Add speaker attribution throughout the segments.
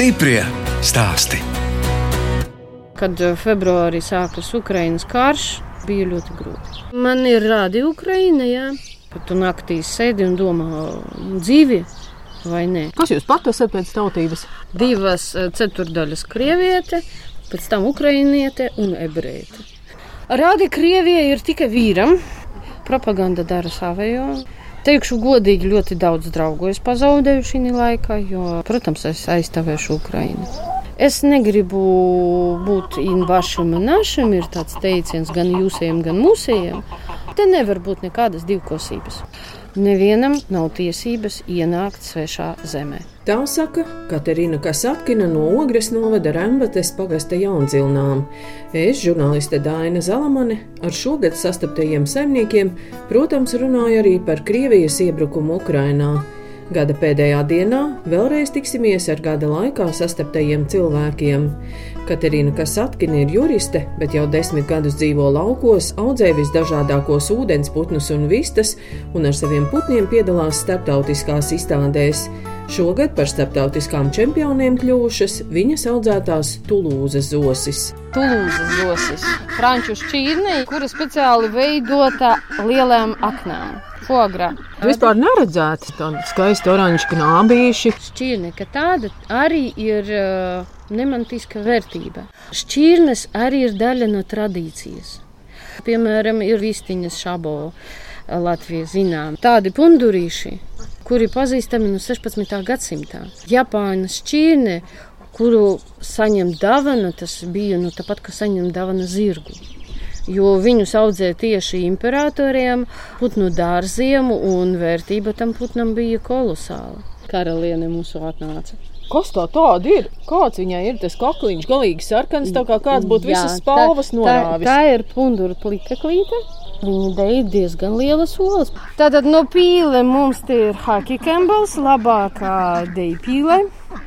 Speaker 1: Stiprie stāsti.
Speaker 2: Kad eh, februārī sākas Ukraiņas karš, bija ļoti grūti. Man ir rādi Ukraiņa. Kad tu naktīs sēdi un domā, dzīvi vai nē.
Speaker 3: Kas jūs pat esat pēc tautības?
Speaker 2: Divas eh, ceturdaļas krieviete, pēc tam ukrainiete un ebreite. Rādi Krievijai ir tikai vīram. Propaganda dara savējo. Teikšu godīgi, ļoti daudz draugu es pazaudēju šī laikā, jo, protams, es aizstāvēšu Ukrainu. Es negribu būt invašam un našam, ir tāds teiciens gan jūsējiem, gan mūsējiem. Te nevar būt nekādas divkosības. Nevienam nav tiesības ienākt svešā zemē.
Speaker 4: Tā saka Katerina Kasatkina no Ogres novada Rembates pagasta Jaunzilnām. Es, žurnāliste Daina Zalamane, ar šogad sastaptajiem saimniekiem, protams, runāju arī par Krievijas iebrukumu Ukrainā. Gada pēdējā dienā vēlreiz tiksimies ar gada laikā sastaptajiem cilvēkiem. Katerina Kasatkina ir juriste, bet jau desmit gadus dzīvo laukos, audzē visdažādākos ūdensputnus un vistas, un ar saviem putniem piedalās starptautiskās izstādēs. Šogad par starptautiskām čempioniem kļuvušas viņas audzētās Tulūzas zosis.
Speaker 2: Tulūzas zosis, franču šķīrne, kura speciāli veidota lielām aknām fogra.
Speaker 3: Vispār neredzēti tādi skaisti oranžu knābīši.
Speaker 2: Šķirne, ka tāda arī ir nemantiska vērtība. Šķirnes arī ir daļa no tradīcijas. Piemēram, ir vistiņas šabo Latvijā zinām. Tādi pundurīši, kuri pazīstami no 16. gadsimta. Japānas šķirne, kuru saņem dāvana, tas bija nu, tāpat, kā saņem dāvana zirgu jo viņus audzē tieši imperatoriem, putnu dārziem, un vērtība tam putnam bija kolosāla. Karaliene mūsu atnāca.
Speaker 3: Kas tā tāda ir? Kāds viņai ir tas kakliņš, galīgi sarkans, tā kā kāds būtu visas spalvas norāvis.
Speaker 2: Tā, tā ir pundura plikaklīte. Viņa deja diezgan lielas olas. Tātad no pīle mums te ir Haki Kembels, labākā deja pīle.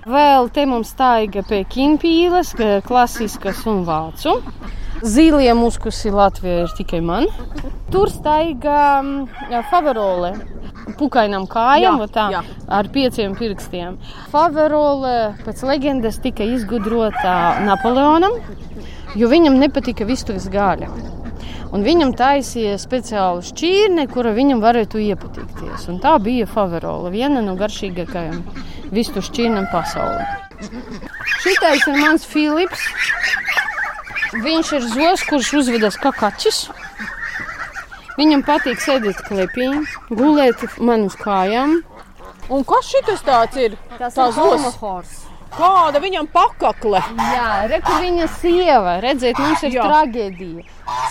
Speaker 2: Vēl te mums taiga Pekina pīles, klasiskas un vācu. Zīlie muskusi Latvijā ir tikai man. Tur staigā mm, faverole. Pukainam kājām, jā, tā, jā. ar pieciem pirkstiem. Faverole pēc leģendas tika izgudrota Napoleonam, jo viņam nepatika vistuves gaļa. Un viņam taisīja speciālu šķirni, kura viņam varētu iepatikties. Un tā bija faverola, viena no garšīgākajām vistu šķirnēm pasaulē. Šitais ir mans Filips. Viņš ir zos, kurš uzvedas kā kaķis. Viņam patīk sēdēt klēpī, gulēt man uz kājām.
Speaker 3: Un kas šis tāds ir?
Speaker 2: Tas ir homofors.
Speaker 3: Kāda viņam pakakle?
Speaker 2: Jā, reku viņa sieva. Redziet, mums ir Jā. traģēdija.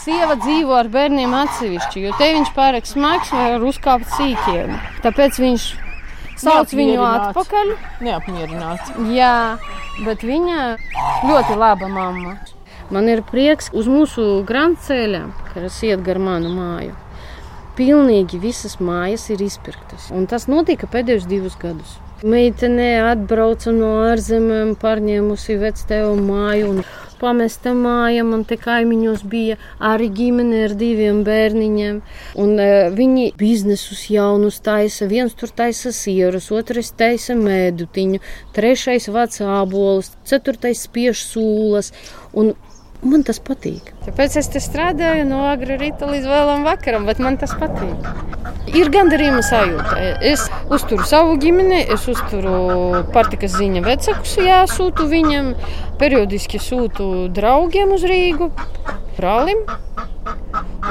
Speaker 2: Sieva dzīvo ar bērniem atsevišķi, jo te viņš pārāk smags var uzkāpt sīkiem. Tāpēc viņš sauc viņu atpakaļ.
Speaker 3: Neapmierināts.
Speaker 2: Jā, bet viņa ļoti laba mamma. Man ir prieks uz mūsu grāmatceļa, kas iet gar manu māju. Pilnīgi visas mājas ir izpirktas. Un tas notika pēdējos divus gadus. Meitene atbrauca no ārzemēm, pārņēmusi vectēvu māju un pamesta māja. Man te kaimiņos bija arī ģimene ar diviem bērniņiem. Un, uh, viņi biznesus jaunus taisa. Viens tur taisa sierus, otrs taisa mēdutiņu, trešais vāc ābolus, ceturtais spiež sūlas. Un Man tas patīk. Tāpēc es strādāju no agrā rīta līdz vēlam vakaram, bet man tas patīk. Ir gandarījuma sajūta. Es uzturu savu ģimeni, es uzturu pārtikas ziņa vecākus, jāsūtu viņam. Periodiski sūtu draugiem uz Rīgu, brālim.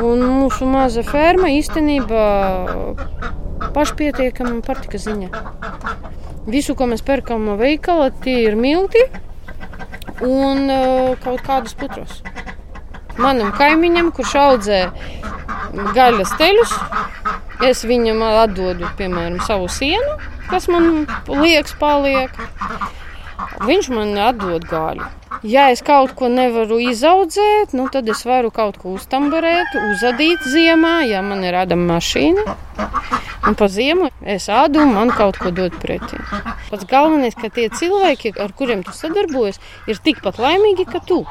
Speaker 2: Un mūsu maza ferma īstenībā pašpietiekama pārtikas ziņa. Visu, ko mēs pērkam no veikala, tie ir milti un uh, kaut kādus putrus. Manam kaimiņam, kurš audzē gaļas teļus, es viņam atdodu, piemēram, savu sienu, kas man liekas, paliek. Viņš man atdod gaļu. Ja es kaut ko nevaru izaudzēt, nu, tad es varu kaut ko uztamburēt, uzadīt ziemā, ja man ir rādama mašīna. Un pa ziemu es ādu un man kaut ko dod pretī. Pats galvenais, ka tie cilvēki, ar kuriem tu sadarbojies, ir tikpat laimīgi kā tu.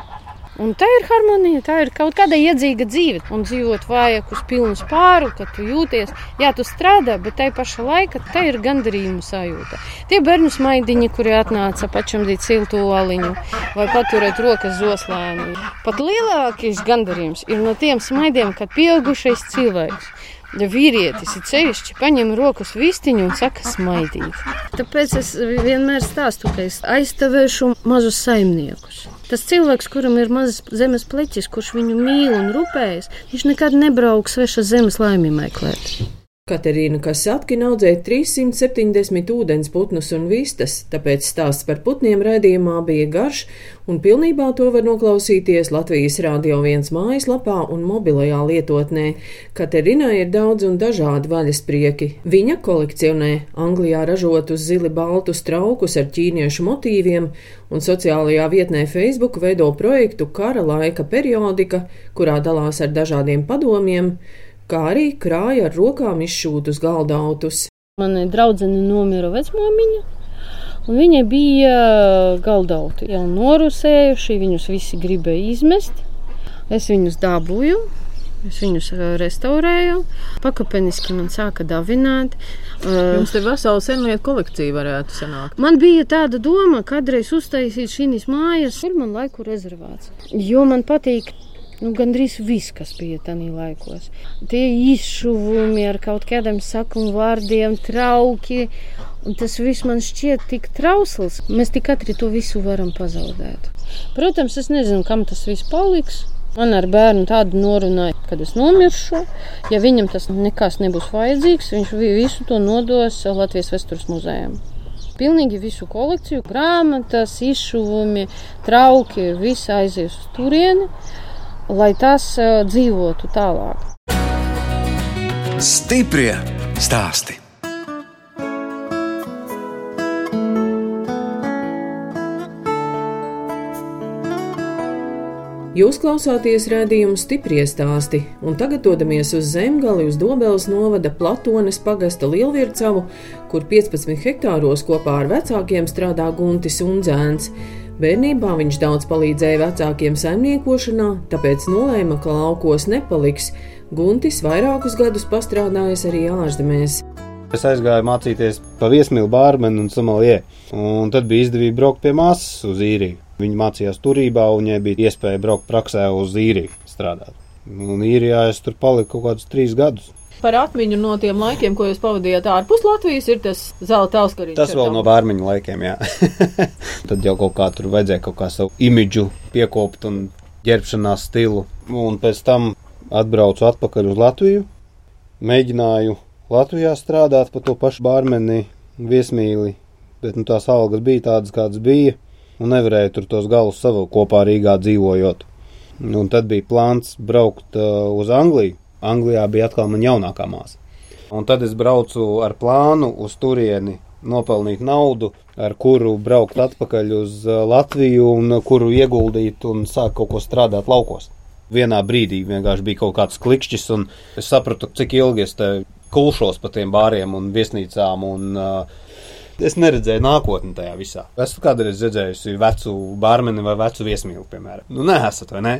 Speaker 2: Un tā ir harmonija, tā ir kaut kāda iedzīga dzīve. Un dzīvot vajag uz pilnu spāru, kad tu jūties, jā, tu strādā, bet tai pašā laikā tā ir gandarījuma sajūta. Tie bērnu smaidiņi, kuri atnāca pačamdīt siltu oliņu vai paturēt rokas zoslēni. Pat lielākais gandarījums ir no tiem smaidiem, kad pieaugušais cilvēks Ja vīrietis ir ceļš, paņem rokas vistiņu un saka, smaidīt. Tāpēc es vienmēr stāstu, ka es aizstāvēšu mazus saimniekus. Tas cilvēks, kuram ir mazs zemes pleķis, kurš viņu mīl un rūpējas, viņš nekad nebrauks svešas zemes laimi meklēt.
Speaker 4: Katerīna Kasatkina audzēja 370 ūdensputnus un vistas, tāpēc stāsts par putniem raidījumā bija garš, un pilnībā to var noklausīties Latvijas Rādio 1 mājaslapā un mobilajā lietotnē. Katerinai ir daudz un dažādi vaļasprieki. Viņa kolekcionē Anglijā ražotus zili baltus traukus ar ķīniešu motīviem, un sociālajā vietnē Facebook veido projektu Kara laika periodika, kurā dalās ar dažādiem padomiem kā arī krāja ar rokām izšūtus galdautus.
Speaker 2: Manai draudzenei nomira vecmāmiņa. Un viņai bija galdauti jau norusējuši, viņus visi gribēja izmest. Es viņus dabūju, Es viņus restaurēju, pakāpeniski man sāka davināt.
Speaker 3: Jums ir vesela senlietu kolekcija, varētu sanākt.
Speaker 2: Man bija tāda doma, kādreiz uztaisīt šīs mājas, ir man laiku rezervāts. Jo man patīk nu, gandrīz viss, kas bija tajā laikos. Tie izšuvumi ar kaut kādiem sakuma vārdiem, trauki. Un tas viss man šķiet tik trausls. Mēs tik ātri to visu varam pazaudēt. Protams, es nezinu, kam tas viss paliks. Man ar bērnu tādu norunāja, kad es nomiršu. Ja viņam tas nekas nebūs vajadzīgs, viņš visu to nodos Latvijas Vēstures muzejam. Pilnīgi visu kolekciju, grāmatas, izšuvumi, trauki, viss aizies uz turieni lai tas uh, dzīvotu tālāk.
Speaker 1: Stiprie stāsti!
Speaker 4: Jūs klausāties redzējumu stipri stāstī, un tagad dodamies uz zemgali uz Dobeles novada Platones pagasta Lielvircavu, kur 15 hektāros kopā ar vecākiem strādā Guntis Unzēns. Bērnībā viņš daudz palīdzēja vecākiem saimniekošanā, tāpēc nolēma, ka laukos nepaliks. Guntis vairākus gadus pastrādājis arī ārzemēs.
Speaker 5: Es aizgāju mācīties pa viesmīlu bārmenu un somalie, un tad bija izdevība braukt pie māsas uz īriju. Viņa mācījās turībā, un viņai bija iespēja braukt praksē uz īriju strādāt. Un īrijā es tur paliku kaut kādus trīs gadus.
Speaker 3: Par atmiņu no tiem laikiem, ko jūs pavadījāt ārpus Latvijas, ir tas zelta auskariņš.
Speaker 5: Tas vēl no bērniņa laikiem, jā. Tad jau kaut kā tur vajadzēja kaut kā savu imidžu piekopt un ģērbšanās stilu. Un pēc tam atbraucu atpakaļ uz Latviju, mēģināju Latvijā strādāt pa to pašu bārmeni, viesmīli, bet nu, tās algas bija tādas, kādas bija, un nevarēju tur tos galus savu kopā Rīgā dzīvojot. Un tad bija plāns braukt uh, uz Angliju Anglijā bija atkal man jaunākā māsa. Un tad es braucu ar plānu uz turieni nopelnīt naudu, ar kuru braukt atpakaļ uz uh, Latviju un kuru ieguldīt un sākt kaut ko strādāt laukos. Vienā brīdī vienkārši bija kaut kāds klikšķis, un es sapratu, cik ilgi es te kulšos pa tiem bāriem un viesnīcām un uh, Es neredzēju nākotni tajā visā. Esmu kādreiz redzējusi vecu bārmeni vai vecu viesmīlu, piemēram. Nu, neesat, vai ne?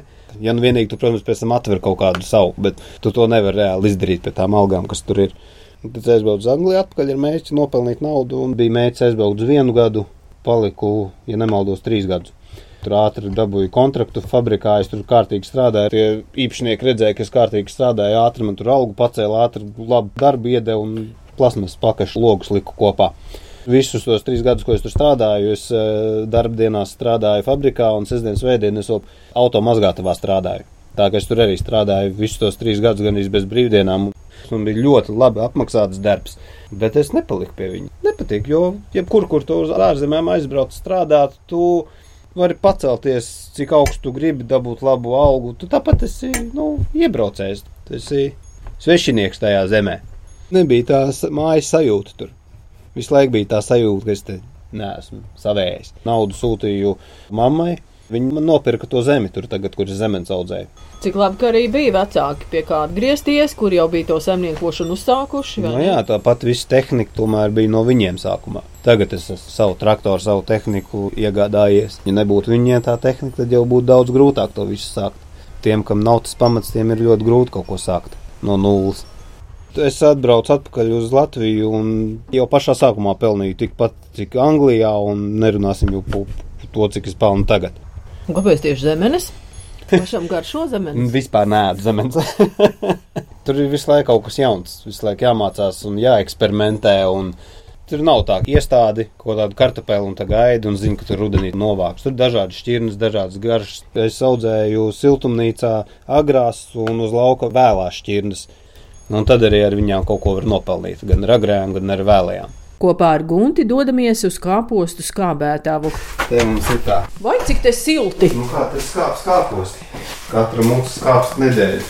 Speaker 5: Ja nu vienīgi tu, protams, pēc tam atver kaut kādu savu, bet tu to nevari reāli izdarīt pie tām algām, kas tur ir. Tad aizbraucu uz Angliju atpakaļ ar mērķi nopelnīt naudu, un bija mērķis aizbraukt uz vienu gadu, paliku, ja nemaldos, trīs gadus. Tur ātri dabūju kontraktu fabrikā, es tur kārtīgi strādāju. Tie īpašnieki redzēja, ka es kārtīgi strādāju, ātri man tur algu pacēla, ātri labu darbu iedeva un plasmas pakašu logus liku kopā. Visus tos trīs gadus, ko es tur strādāju, es uh, darbdienās strādāju fabrikā un sestdienas vēdienas automazgātavā strādāju. Tā kā es tur arī strādāju visus tos trīs gadus, gan arī bez brīvdienām. Man bija ļoti labi apmaksāts darbs, bet es nepaliku pie viņa. Nepatīk, jo jebkur, kur tu uz ārzemēm aizbrauc strādāt, tu vari pacelties, cik augstu tu gribi dabūt labu algu. Tu tāpat esi nu, iebraucējs, tu esi svešinieks tajā zemē. Nebija tās mājas sajūta tur. Visu laiku bija tā sajūta, ka es te neesmu savējis. Naudu sūtīju mammai, Viņi man nopirka to zemi tur, tagad, kur ir zemes audzēji.
Speaker 3: Cik labi, ka arī bija vecāki pie kāda griezties, kur jau bija to saimniekošanu uzsākuši. vai
Speaker 5: Nu, jā, tāpat viss tehnika tomēr bija no viņiem sākumā. Tagad es esmu savu traktoru, savu tehniku iegādājies. Ja nebūtu viņiem tā tehnika, tad jau būtu daudz grūtāk to visu sākt. Tiem, kam nav tas pamats, tiem ir ļoti grūti kaut ko sākt no nulles. Es atbraucu atpakaļ uz Latviju un jau pašā sākumā pelnīju tikpat, cik Anglijā, un nerunāsim jau par to, cik es pelnu tagad.
Speaker 3: Kāpēc tieši zemenes? Pašam garšo zemenes.
Speaker 5: Vispār nē, zemes. Tur ir visu laiku kaut kas jauns, visu laiku jāmācās un jāeksperimentē. Un tur nav tā, iestādi kaut kādu kartupeli un tā gaidi un zina, ka tur rudenī novāks. Tur dažādi šķirnes, dažādas garšas. Es audzēju siltumnīcā agrās un uz lauka vēlās šķirnes. Un tad arī ar viņām kaut ko var nopelnīt. Gan ar agrējām, gan ar vēlējām.
Speaker 4: Kopā ar Gunti dodamies uz kāpostu skābētāvu.
Speaker 5: Te mums ir tā.
Speaker 3: Vai cik te silti?
Speaker 5: Nu kā tas skāps kāposti? Katra mums skāps nedēļu.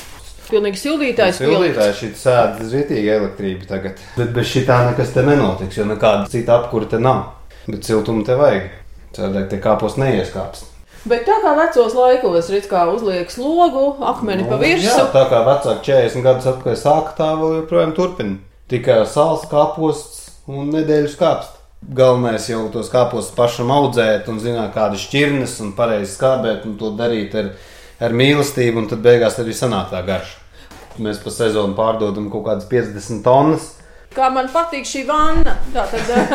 Speaker 3: Pilnīgi sildītājs.
Speaker 5: Sildītāji šī sēda zītīga elektrība tagad. Bet bez šī tā nekas te nenotiks, jo nekāda cita apkura te nav. Bet siltumu te vajag. Tādēļ te kāpos neieskāps.
Speaker 3: Bet tā kā vecos laikos, redz, kā uzliek slogu, akmeni pa
Speaker 5: Nu, Jā,
Speaker 3: virsmu.
Speaker 5: tā kā vecāki 40 gadus atpakaļ sāka, tā vēl joprojām turpina. Tikai sāls kāposts un nedēļu skāpst. Galvenais jau tos kāpostus pašam audzēt un zināt, kādas šķirnes un pareizi skābēt un to darīt ar, ar mīlestību, un tad beigās arī sanāk tā garša. Mēs pa sezonu pārdodam kaut kādas 50 tonnas.
Speaker 3: Kā man patīk šī vanna. Tā tad eh,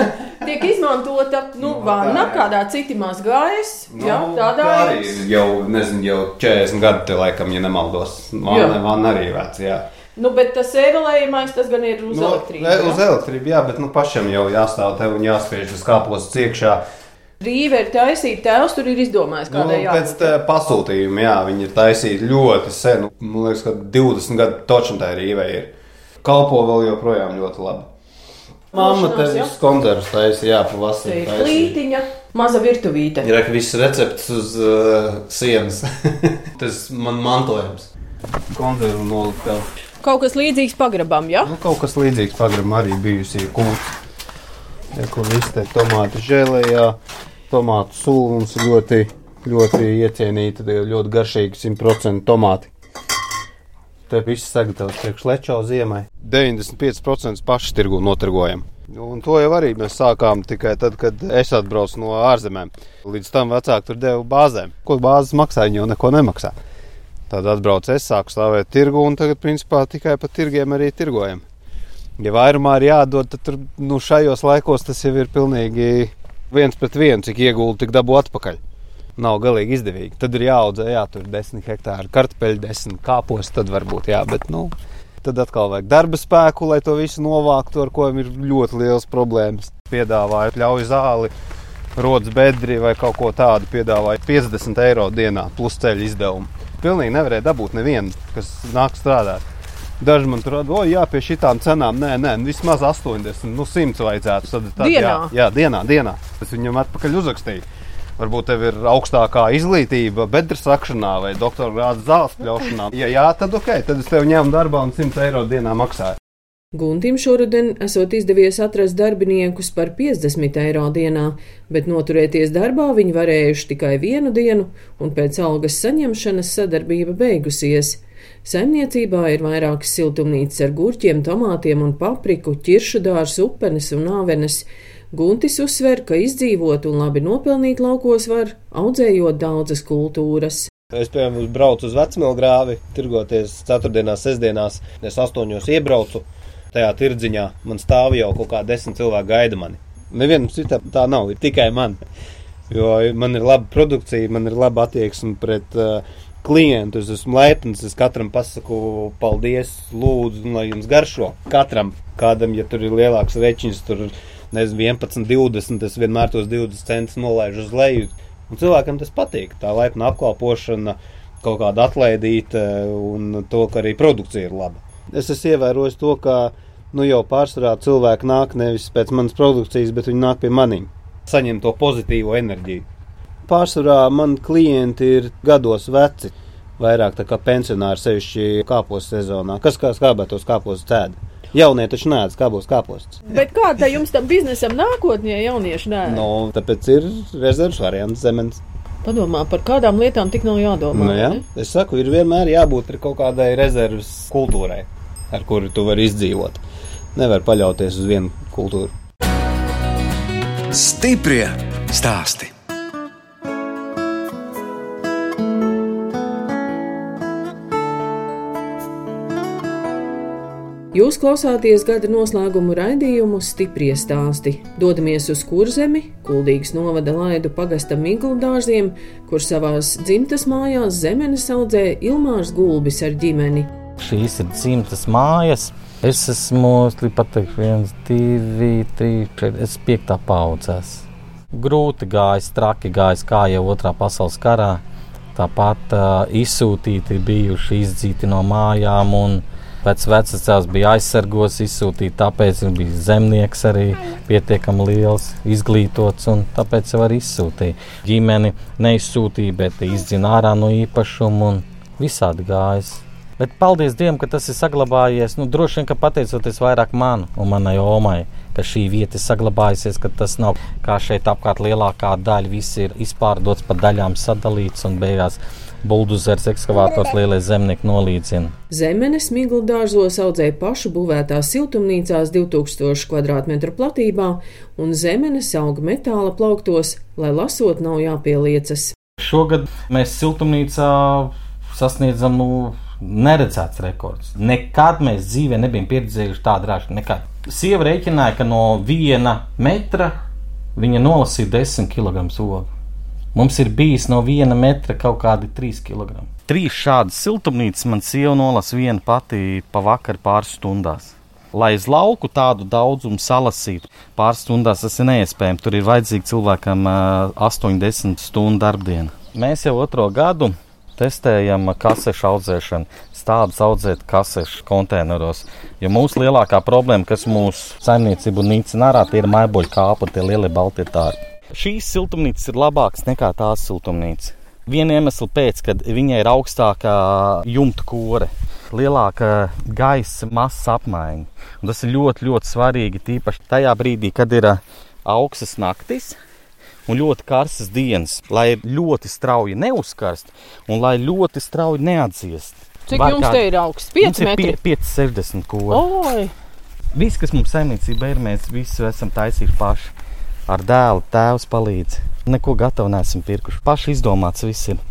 Speaker 3: tiek izmantota nu,
Speaker 5: Nu,
Speaker 3: vanna,
Speaker 5: tā,
Speaker 3: kādā citi mazgājas.
Speaker 5: Nu,
Speaker 3: jā, tādā
Speaker 5: tā arī ir jau, nezinu, jau 40 gadi, te laikam, ja nemaldos.
Speaker 3: Jā.
Speaker 5: man arī vec, jā.
Speaker 3: Nu, bet tas ēvelējumais, tas gan ir uz
Speaker 5: Nu,
Speaker 3: elektrību.
Speaker 5: e-
Speaker 3: jā?
Speaker 5: Uz elektrību, jā, bet nu, pašam jau jāstāv te un jāspiež tas kāpos iekšā.
Speaker 3: Rīve ir taisīta, tēvs tur ir izdomājis,
Speaker 5: Nu,
Speaker 3: kādai
Speaker 5: pēc tā pasūtījuma, jā, viņi ir taisīti ļoti sen. Nu, Man liekas, ka 20 gadu točam tā rīvē ir. Kalpo vēl joprojām ļoti labi. Mamma te visus konservus taisīja, jā, pavasarī.
Speaker 3: ir plītiņa, maza virtuvīte.
Speaker 5: Ir arī viss recepts uz uh, sienas. Tas man mantojums. Konservu nolikt vēl.
Speaker 3: Kaut kas līdzīgs pagrabam, jā?
Speaker 5: Nu, kaut kas līdzīgs pagrabam arī bijusi kūts. Ja, kur viss te tomātu žēlējā, tomātu ir ļoti, ļoti iecienīta, ir ļoti garšīgi 100% tomāti. Te viss sagatavots priekš lečo ziemai. 95% paši tirgu notirgojam. Un to jau arī mēs sākām tikai tad, kad es atbraucu no ārzemēm. Līdz tam vecāki tur deva bāzēm. Ko bāzes maksā, viņi jau neko nemaksā. Tad atbraucu es, sāku stāvēt tirgu, un tagad, principā, tikai pa tirgiem arī tirgojam. Ja vairumā ir jādod, tad tur, nu, šajos laikos tas jau ir pilnīgi viens pret vienu, cik iegūti, tik dabū atpakaļ. Nav galīgi izdevīgi. Tad ir jāaudzē, jā, tur ir 10 hektāri kartupeļu, 10 kāpos, tad varbūt jā, bet, nu, tad atkal vajag darba spēku, lai to visu novāktu, ar ko ir ļoti liels problēmas. Piedāvāju, ļauj zāli, rodas bedri vai kaut ko tādu, piedāvāju 50 eiro dienā plus ceļu izdevumu. Pilnīgi nevarēja dabūt nevienu, kas nāk strādāt. Daži man tur atbildēja, jā, pie šitām cenām, nē, nē, vismaz 80, nu 100 vajadzētu. Tad, tad,
Speaker 3: Dienā?
Speaker 5: Jā, jā, dienā, dienā. Es viņam atpakaļ uzrakstīju. Varbūt tev ir augstākā izglītība, bedres sakšanā vai doktora grāda zāles pļaušanā. Ja jā, tad ok, tad es tev ņēmu darbā un 100 eiro dienā maksāju.
Speaker 4: Guntim šoruden esot izdevies atrast darbiniekus par 50 eiro dienā, bet noturēties darbā viņi varējuši tikai vienu dienu, un pēc algas saņemšanas sadarbība beigusies. Saimniecībā ir vairākas siltumnīcas ar gurķiem, tomātiem un papriku, ķiršu dārzus, upenes un āvenes. Guntis uzsver, ka izdzīvot un labi nopelnīt laukos var, audzējot daudzas kultūras.
Speaker 6: Es, piemēram, braucu uz vecmēlgrāvi, tirgoties ceturtdienās, sestdienās. Es astoņos iebraucu tajā tirdziņā. Man stāv jau kaut kā desmit cilvēki gaida mani. Nevienam citam tā nav, ir tikai man. Jo man ir laba produkcija, man ir laba attieksme pret uh, klientu. Es esmu laipns, es katram pasaku paldies, lūdzu, un lai jums garšo. Katram, kādam, ja tur ir lielāks rečiņš, tur nezinu, 11, 20, es vienmēr tos 20 centus nolaižu uz leju. Un cilvēkam tas patīk. Tā laipna apkalpošana, kaut kāda atlaidīta un to, ka arī produkcija ir laba. Es esmu ievērojis to, ka nu, jau pārsvarā cilvēki nāk nevis pēc manas produkcijas, bet viņi nāk pie maniem. Saņem to pozitīvo enerģiju. Pārsvarā man klienti ir gados veci, vairāk kā pensionāri, sevišķi kāpos sezonā. Kas kā skābētos kāpos cēda? Jaunie taču nē, kāpos kāpostus.
Speaker 3: Bet kā tā jums tam biznesam nākotnē, jaunieši nē?
Speaker 6: Nu, tāpēc ir rezerves variants zemes.
Speaker 3: Padomā, par kādām lietām tik nav jādomā.
Speaker 6: Nu, jā. Es saku, ir vienmēr jābūt kaut kādai rezerves kultūrai, ar kuru tu vari izdzīvot. Nevar paļauties uz vienu kultūru.
Speaker 1: Stiprie stāsti.
Speaker 4: Jūs klausāties gada noslēgumu raidījumu Stiprie stāsti. Dodamies uz kurzemi, Kuldīgas novada laidu pagasta Miglu dārziem, kur savās dzimtas mājās zemenes audzē Ilmārs Gulbis ar ģimeni.
Speaker 7: Šīs ir dzimtas mājas. Es esmu pateikt, viens, divi, trīs, četri, es piektā paudzēs. Grūti gājis, traki gājis, kā jau otrā pasaules karā. Tāpat uh, izsūtīti bijuši izdzīti no mājām un Pēc vecās cēlus bija aizsargos, izsūtīts, tāpēc viņš bija zemnieks arī pietiekami liels, izglītots, un tāpēc jau arī izsūtīja. Ģimeni neizsūtīja, bet izdzina ārā no īpašuma un visādi gājas. Bet paldies Dievam, ka tas ir saglabājies. Nu, droši vien, ka pateicoties vairāk man un manai omai, ka šī vieta ir saglabājusies, ka tas nav kā šeit apkārt lielākā daļa, viss ir izpārdots pa daļām sadalīts un beigās buldozers, ekskavators, lielais zemnieks nolīdzina.
Speaker 4: Zemenes miglu dārzos audzēja pašu būvētās siltumnīcās 2000 km platībā, un zemenes auga metāla plauktos, lai lasot nav jāpieliecas.
Speaker 7: Šogad mēs siltumnīcā sasniedzam nu, neredzēts rekords. Nekad mēs dzīvē nebijām pieredzējuši tādu ražu. Nekad. Sieva rēķināja, ka no viena metra viņa nolasīja 10 kg ogu. Mums ir bijis no viena metra kaut kādi 3 kg. Trīs šādas siltumnīcas man sieva nolasa viena pati pa vakaru pāris stundās. Lai uz lauku tādu daudzumu salasītu, pāris stundās tas ir neiespējami. Tur ir vajadzīga cilvēkam uh, 80 stundu darbdiena. Mēs jau otro gadu testējam kasešu audzēšanu, stādus audzēt kasešu konteineros. Jo mūsu lielākā problēma, kas mūsu saimniecību nīcina ārā, tie ir maiboļu kāpu, tie lielie balti tāri. Šīs siltumnīcas ir labākas nekā tās siltumnīcas. Viena iemesla pēc, ka viņai ir augstākā jumta kore, lielāka gaisa masas apmaiņa. Un tas ir ļoti, ļoti svarīgi. Tīpaši tajā brīdī, kad ir augstas naktis, un ļoti karstas dienas, lai ļoti strauji neuzkarst un lai ļoti strauji neatdziest.
Speaker 3: Cik Var jums kā... te ir augsts? 5 metri?
Speaker 7: 5, 60 kūri. Viss, kas mums saimniecībā ir, mēs visu esam taisījuši paši ar dēlu tēvs palīdz. Neko gatavu neesam pirkuši. Paši izdomāts viss ir.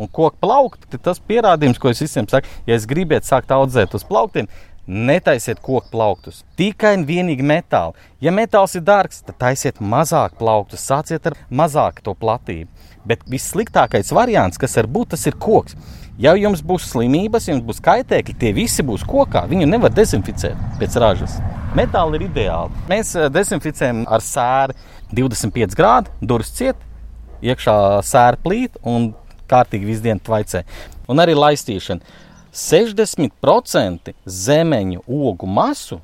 Speaker 7: Un koku plaukti ir tas pierādījums, ko es visiem saku. Ja es gribētu sākt audzēt uz plauktiem, netaisiet koku plauktus. Tikai un vienīgi metālu. Ja metāls ir dārgs, tad taisiet mazāk plauktus, sāciet ar mazāku to platību. Bet vissliktākais variants, kas var būt, tas ir koks. Ja jums būs slimības, jums būs kaitēkļi, tie visi būs kokā. Viņu nevar dezinficēt pēc ražas. Metāli ir ideāli. Mēs eh, dezinficējam ar sēru 25 grādu, durvis ciet, iekšā sēra plīt un kārtīgi visu dienu tvaicē. Un arī laistīšana. 60% zemeņu ogu masu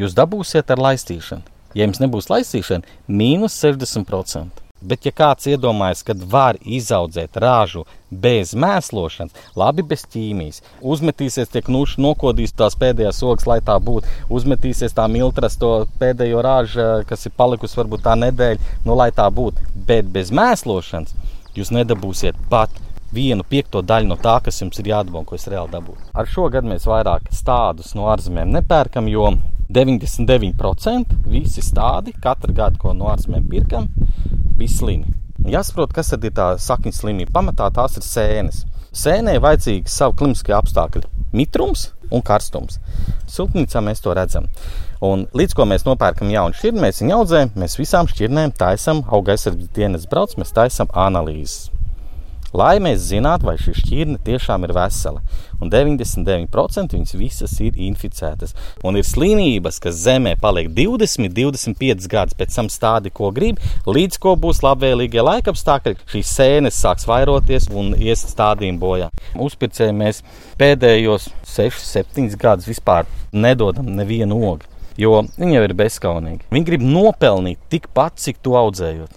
Speaker 7: jūs dabūsiet ar laistīšanu. Ja jums nebūs laistīšana, mīnus 60%. Bet, ja kāds iedomājas, ka var izaudzēt rāžu bez mēslošanas, labi bez ķīmijas, uzmetīsies tie knuši, nokodīs tās pēdējās ogas, lai tā būtu, uzmetīsies tā miltras, to pēdējo rāžu, kas ir palikusi varbūt tā nedēļa, nu, lai tā būtu, bet bez mēslošanas jūs nedabūsiet pat vienu piekto daļu no tā, kas jums ir jādabū, ko es reāli dabūju. Ar šo gadu mēs vairāk stādus no ārzemēm nepērkam, jo 99% visi stādi katru gadu, ko no ārzemēm pirkam, bija slimi. Jāsaprot, kas tad ir tā sakņu slimība. Pamatā tās ir sēnes. Sēnē vajadzīgi savu klimatiskie apstākļi - mitrums un karstums. Siltumnīcā mēs to redzam. Un līdz ko mēs nopērkam jaunu šķirni, mēs viņu audzējam, mēs visām šķirnēm taisām auga aizsardzības dienas brauc, mēs taisām analīzes lai mēs zinātu, vai šī šķirne tiešām ir vesela. Un 99% viņas visas ir inficētas. Un ir slimības, kas zemē paliek 20, 25 gadus pēc tam stādi, ko grib, līdz ko būs labvēlīgie laikapstākļi. Šīs sēnes sāks vairoties un ies stādījumi bojā. Uzpircēji mēs pēdējos 6, 7 gadus vispār nedodam nevienu ogu. Jo viņi jau ir bezskaunīgi. Viņi grib nopelnīt tikpat, cik to audzējot.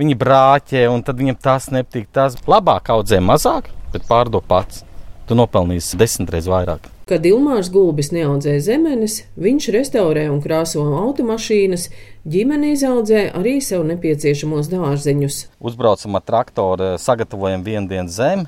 Speaker 7: Viņi brāķē, un tad viņam tas nepatīk. Tas labāk audzē mazāk, bet pārdod pats. Tu nopelnīsi desmitreiz vairāk.
Speaker 4: Kad Ilmārs Gulbis neaudzē zemenes, viņš restaurē un krāso automašīnas, ģimene izaudzē arī sev nepieciešamos dārzeņus.
Speaker 7: Uzbraucam ar traktoru, sagatavojam vienu dienu zemi,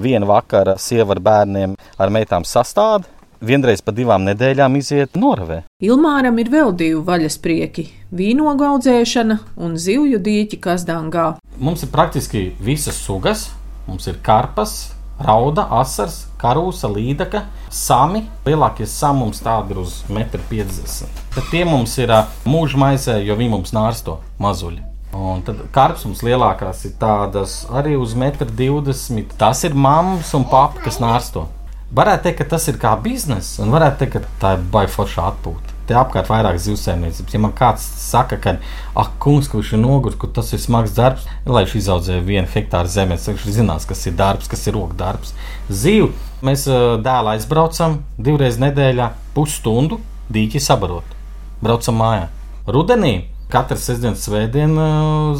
Speaker 7: vienu vakaru sieva ar bērniem, ar meitām sastādi. Vienreiz pa divām nedēļām iziet noravē.
Speaker 4: Ilmāram ir vēl divi vaļas prieki - vīnogu audzēšana un zivju dīķi Kazdangā.
Speaker 7: Mums ir praktiski visas sugas, mums ir karpas, rauda, asars, karūsa, līdaka, sami. Lielākie sami mums tādi ir uz 1,50 m. Tad tie mums ir mūža maizē, jo viņi mums nārsto mazuļi. Un tad karps mums lielākās ir tādas arī uz 1,20 m. Tas ir mammas un papa, kas nārsto. Varētu teikt, ka tas ir kā bizness, un varētu teikt, ka tā ir baiforša atpūta. Te apkārt vairāk zivsaimniecības. Ja man kāds saka, ka, ah, kungs, kurš ir noguris, ka tas ir smags darbs, lai viņš izaudzē vienu hektāru zemes, viņš zinās, kas ir darbs, kas ir roka darbs. Zīvu mēs dēlā aizbraucam divreiz nedēļā, pusstundu dīķi sabarot. Braucam mājā. Rudenī katru sestdienu, svētdienu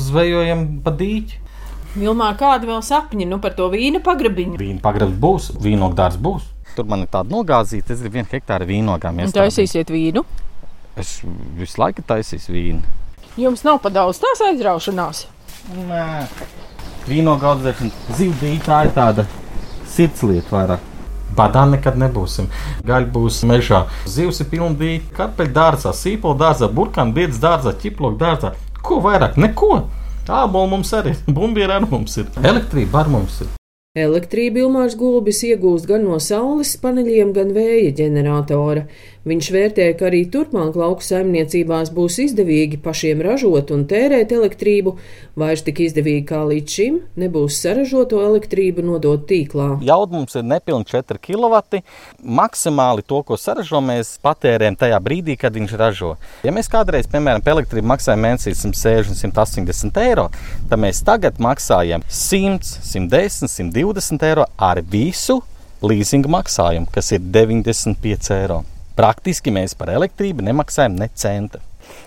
Speaker 7: zvejojam pa dīķi.
Speaker 3: Vilmā, kādi vēl sapņi nu, par to vīna pagrabiņu?
Speaker 7: Vīna pagrabs būs, vīnogdārs būs. Tur man ir tāda nogāzīta, es gribu vienu hektāru vīnogām.
Speaker 3: Un taisīsiet vīnu?
Speaker 7: Es visu laiku taisīšu vīnu.
Speaker 3: Jums nav pa daudz tās aizraušanās.
Speaker 7: Nē, vīnogu audzēšana, zivdīte tā ir tāda sirdslieta vairāk. Badā nekad nebūsim. Gaļa būs mežā. Zivs ir pilnīgi karpeļu dārzā, sīpola dārzā, burkānu biedras dārzā, ķiploku dārzā. Ko vairāk? Neko! Ābolu mums arī ir, bumbieri arī mums ir, elektrība arī mums ir.
Speaker 4: Elektrību Ilmārs Gulbis iegūst gan no saules paneļiem, gan vēja ģeneratora. Viņš vērtē, ka arī turpmāk lauku saimniecībās būs izdevīgi pašiem ražot un tērēt elektrību, vairs tik izdevīgi kā līdz šim nebūs saražoto elektrību nodot tīklā.
Speaker 7: Jauda mums ir nepilni 4 kW. Maksimāli to, ko saražo, mēs patērējam tajā brīdī, kad viņš ražo. Ja mēs kādreiz, piemēram, par elektrību maksājam mēnesī 160, 180 eiro, tad mēs tagad maksājam 100, 110, 120 eiro ar visu leasinga maksājumu, kas ir 95 eiro. Praktiski mēs par elektrību nemaksājam ne centa.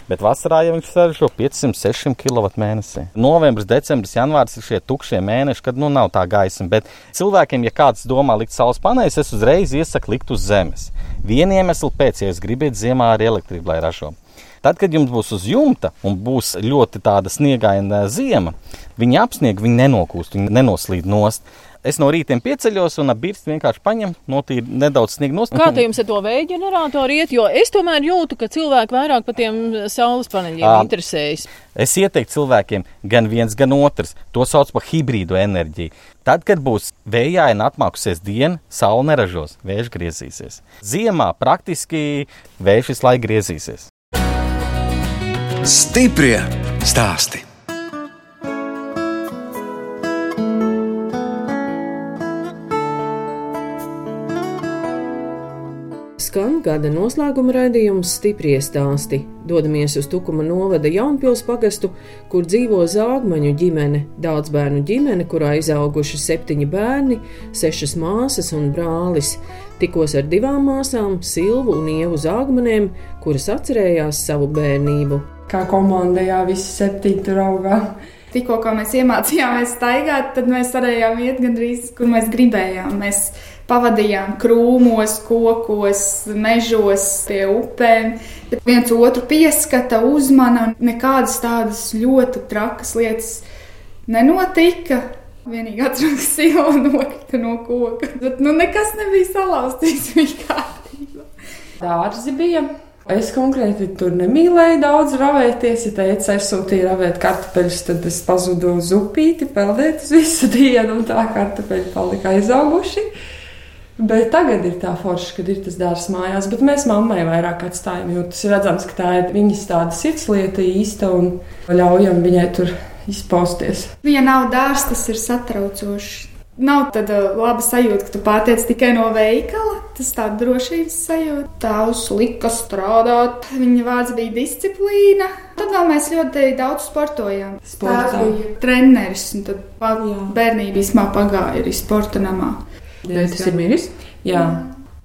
Speaker 7: Bet vasarā jau viņš saražo 500-600 kW mēnesī. Novembris, decembris, janvārs ir šie tukšie mēneši, kad nu nav tā gaisma. Bet cilvēkiem, ja kāds domā likt saules paneļus, es uzreiz iesaku likt uz zemes. Vienu iemeslu pēc, ja jūs gribat ziemā arī elektrību, lai ražo. Tad, kad jums būs uz jumta un būs ļoti tāda sniegaina zima, viņi apsnieg, viņi nenokūst, viņi nenoslīd nost. Es no rīta pieceļos un ap birstu vienkārši paņemu, notīru nedaudz sniegu nost.
Speaker 3: Kā jums ar to vēja ģeneratoru iet? Jo es tomēr jūtu, ka cilvēki vairāk par tiem saules paneļiem
Speaker 7: Ā.
Speaker 3: interesējas.
Speaker 7: Es ieteiktu cilvēkiem gan viens, gan otrs. To sauc par hibrīdu enerģiju. Tad, kad būs vējaina atmākusies diena, saule neražos, vējš griezīsies. Ziemā praktiski vējš visu laiku griezīsies.
Speaker 1: Stiprie stāsti.
Speaker 4: Skan gada noslēguma raidījums Stiprie stāsti. Dodamies uz Tukuma novada Jaunpils pagastu, kur dzīvo zāgmaņu ģimene, daudz bērnu ģimene, kurā izauguši septiņi bērni, sešas māsas un brālis. Tikos ar divām māsām, Silvu un Ievu Zāgmanēm, kuras atcerējās savu bērnību.
Speaker 8: Kā komanda, jā, visi septiņi tur augā.
Speaker 9: Tikko mēs iemācījāmies staigāt, tad mēs varējām iet gandrīz, kur mēs gribējām. Mēs pavadījām krūmos, kokos, mežos, pie upēm. Bet viens otru pieskata, uzmana, un nekādas tādas ļoti trakas lietas nenotika. Vienīgi atceros, ka sila nokrita no koka. Bet nu, nekas nebija salauzts, bija kārtībā.
Speaker 8: Dārzi bija. Es konkrēti tur nemīlēju daudz ravēties. Ja teica, aizsūtīja ravēt kartupeļus, tad es pazudu uz upīti, peldēt uz visu dienu, un tā kartupeļi palika aizauguši. Bet tagad ir tā forša, kad ir tas dārsts mājās, bet mēs mammai vairāk atstājam, jo tas ir redzams, ka tā ir viņas tāda sirdslieta īsta un ļaujam viņai tur izpausties.
Speaker 9: Ja nav dārsts, tas ir satraucoši. Nav tāda laba sajūta, ka tu pārtiec tikai no veikala. Tas tāds drošības sajūta. Tēvs lika strādāt, viņa vārds bija disciplīna. Tad vēl mēs ļoti daudz sportojām.
Speaker 8: Sportā.
Speaker 9: Tēvs bija treneris, un tad bērnība īsumā pagāja arī sporta namā.
Speaker 3: Bet tas ir miris.
Speaker 8: Jā.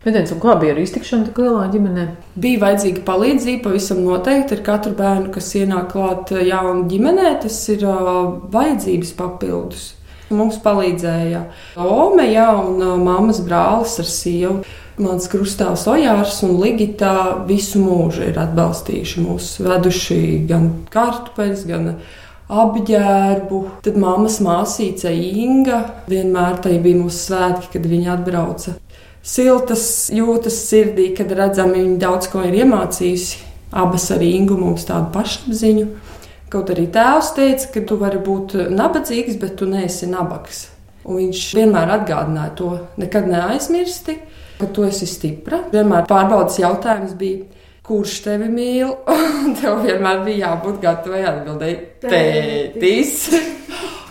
Speaker 3: Un kā bija ar iztikšanu tik lielā ģimenē?
Speaker 8: Bija vajadzīga palīdzība pavisam noteikti ar katru bērnu, kas ienāk klāt jaunā ģimenē. Tas ir uh, vajadzības papildus. Mums palīdzēja Ome, jā, un uh, mammas brālis ar sievu. Mans krustāvs Ojārs un Ligita visu mūžu ir atbalstījuši mūs, veduši gan kartupeļus, gan apģērbu. Tad mammas māsīca Inga vienmēr tai bija mūsu svētki, kad viņa atbrauca. Siltas jūtas sirdī, kad redzam, viņa daudz ko ir iemācījusi. Abas ar Ingu mums tādu pašapziņu. Kaut arī tēvs teica, ka tu vari būt nabadzīgs, bet tu neesi nabags. Un viņš vienmēr atgādināja to, nekad neaizmirsti, ka tu esi stipra. Vienmēr pārbaudas jautājums bija, kurš tevi mīl? Un tev vienmēr bija jābūt gatavai atbildēt, tētis.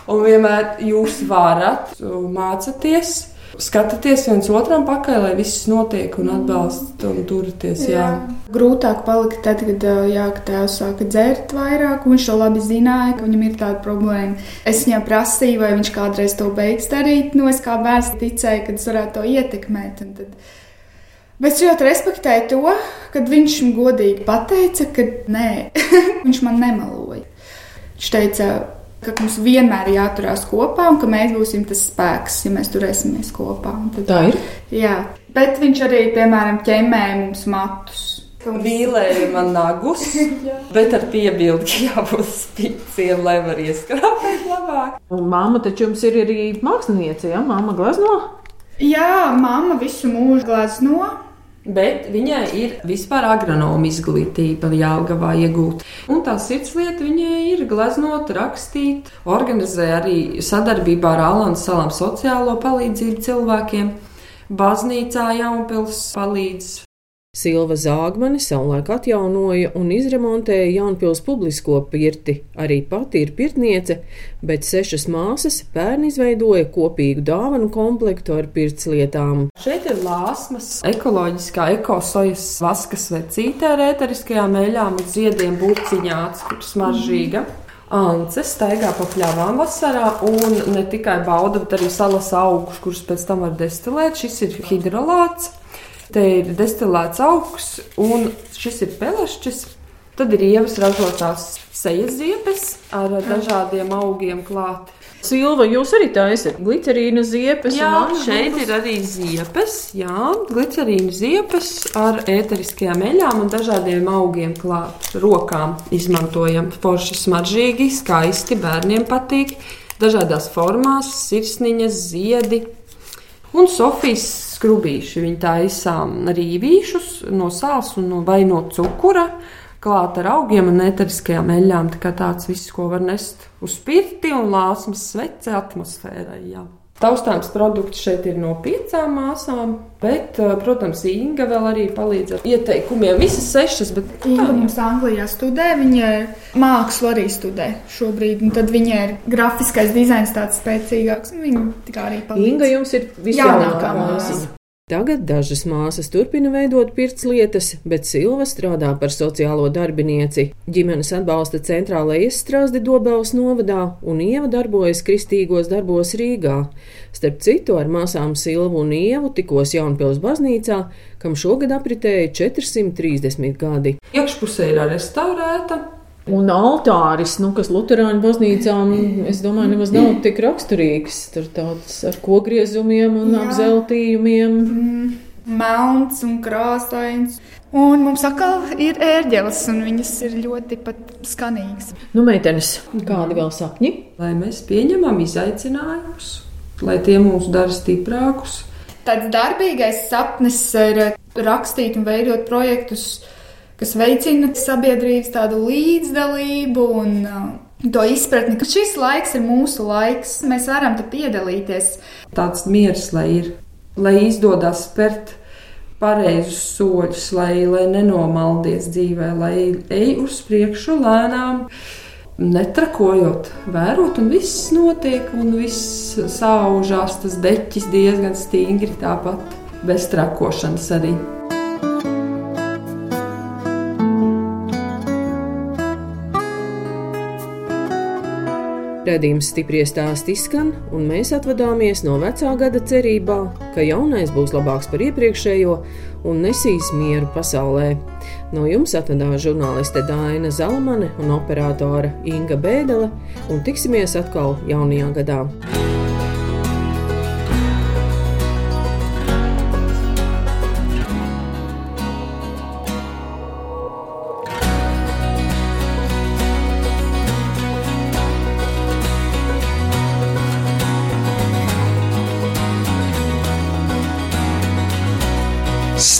Speaker 8: Un vienmēr jūs varat mācīties skatāties viens otram pakaļ, lai viss notiek un atbalstat un turaties. Jā. Jā.
Speaker 9: Grūtāk palika tad, kad jā, tēvs sāka dzert vairāk, un viņš to labi zināja, ka viņam ir tāda problēma. Es viņam prasīju, vai viņš kādreiz to beigs darīt. Nu, es kā bērns ticēju, ka tas varētu to ietekmēt. Bet es ļoti respektēju to, ka viņš man godīgi pateica, ka nē, viņš man nemaloja. Viņš teica, ka mums vienmēr ir jāturās kopā un ka mēs būsim tas spēks, ja mēs turēsimies kopā.
Speaker 3: Tad, Tā ir.
Speaker 9: Jā, bet viņš arī, piemēram, ķemmēja mums matus.
Speaker 8: Vīlēja man nagus, bet ar piebildi, ka jābūt spīciem, lai var ieskrāpēt labāk.
Speaker 3: Un māma taču jums ir arī māksliniece, ja? Māma glazno?
Speaker 9: Jā, māma visu mūžu glazno.
Speaker 8: Bet viņai ir vispār agronoma izglītība Jālgavā iegūta. Un tā sirdslieta viņai ir gleznot, rakstīt, organizē arī sadarbībā ar Alans salām sociālo palīdzību cilvēkiem. Baznīcā Jaunpils palīdz
Speaker 4: Silva Zāgmane savulaik atjaunoja un izremontēja Jaunpils publisko pirti. Arī pati ir pirtniece, bet sešas māsas pērn izveidoja kopīgu dāvanu komplektu ar pirtslietām.
Speaker 8: Šeit ir lāsmas, ekoloģiskā ekosojas vaskas vecītē ar ēteriskajām eļām un ziediem burciņā, kur smaržīga. Ance staigā pa pļavām vasarā un ne tikai bauda, bet arī salas augus, kurus pēc tam var destilēt. Šis ir hidrolāts. Te ir destilēts augs, un šis ir pelešķis. Tad ir ievas ražotās sejas ziepes ar dažādiem augiem klāt.
Speaker 3: Silva, jūs arī taisat glicerīna ziepes?
Speaker 8: Jā, šeit ir arī ziepes, jā, glicerīna ziepes ar ēteriskajām eļām un dažādiem augiem klāt. Rokām izmantojam forši smaržīgi, skaisti, bērniem patīk. Dažādās formās, sirsniņas, ziedi un Sofijas skrubīši. Viņi taisām rīvīšus no sāls un no, vai no cukura. Klāt ar augiem un eteriskajām eļļām. Tā kā tāds viss, ko var nest uz spirti un lāsmas svece atmosfērai. Jā. Taustāms produkts šeit ir no piecām māsām, bet, eh, protams, Inga vēl arī palīdz ar ieteikumiem. Visas sešas, bet
Speaker 9: Inga mums Anglijā studē, viņa mākslu arī studē šobrīd, un tad viņai ir grafiskais dizains tāds spēcīgāks, un viņa tikai arī palīdz.
Speaker 3: Inga jums ir visjaunākā māsa.
Speaker 4: Tagad dažas māsas turpina veidot pirtslietas, bet Silva strādā par sociālo darbinieci. Ģimenes atbalsta centrālā iestrādi Dobels novadā un Ieva darbojas kristīgos darbos Rīgā. Starp citu, ar māsām Silvu un Ievu tikos Jaunpils baznīcā, kam šogad apritēja 430 gadi.
Speaker 8: Iekšpusē ir restaurēta,
Speaker 3: Un altāris, nu, kas Lutāņu baznīcām, es domāju, nemaz nav tik raksturīgs. Tur tāds ar kogriezumiem un Jā. apzeltījumiem.
Speaker 9: Mm, melns un krāsains. Un mums atkal ir ērģeles, un viņas ir ļoti skanīgas.
Speaker 3: Nu, meitenes, kādi vēl sapņi?
Speaker 8: Lai mēs pieņemam izaicinājumus, lai tie mūs dara stiprākus.
Speaker 9: Tāds darbīgais sapnis ir rakstīt un veidot projektus kas veicina sabiedrības tādu līdzdalību un uh, to izpratni, ka šis laiks ir mūsu laiks, mēs varam te piedalīties.
Speaker 8: Tāds miers, lai ir, lai izdodas spērt pareizus soļus, lai, lai nenomaldies dzīvē, lai ej uz priekšu lēnām. Netrakojot, vērot, un viss notiek, un viss saužās, tas deķis diezgan stingri, tāpat bez trakošanas arī.
Speaker 4: Radījums stipri stāst izskan, un mēs atvadāmies no vecā gada cerībā, ka jaunais būs labāks par iepriekšējo un nesīs mieru pasaulē. No jums atvedās žurnāliste Dāna Zalamane un operātore Inga Bēdele, un tiksimies atkal jaunajā gadā.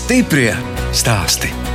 Speaker 1: Stiprie stāsti.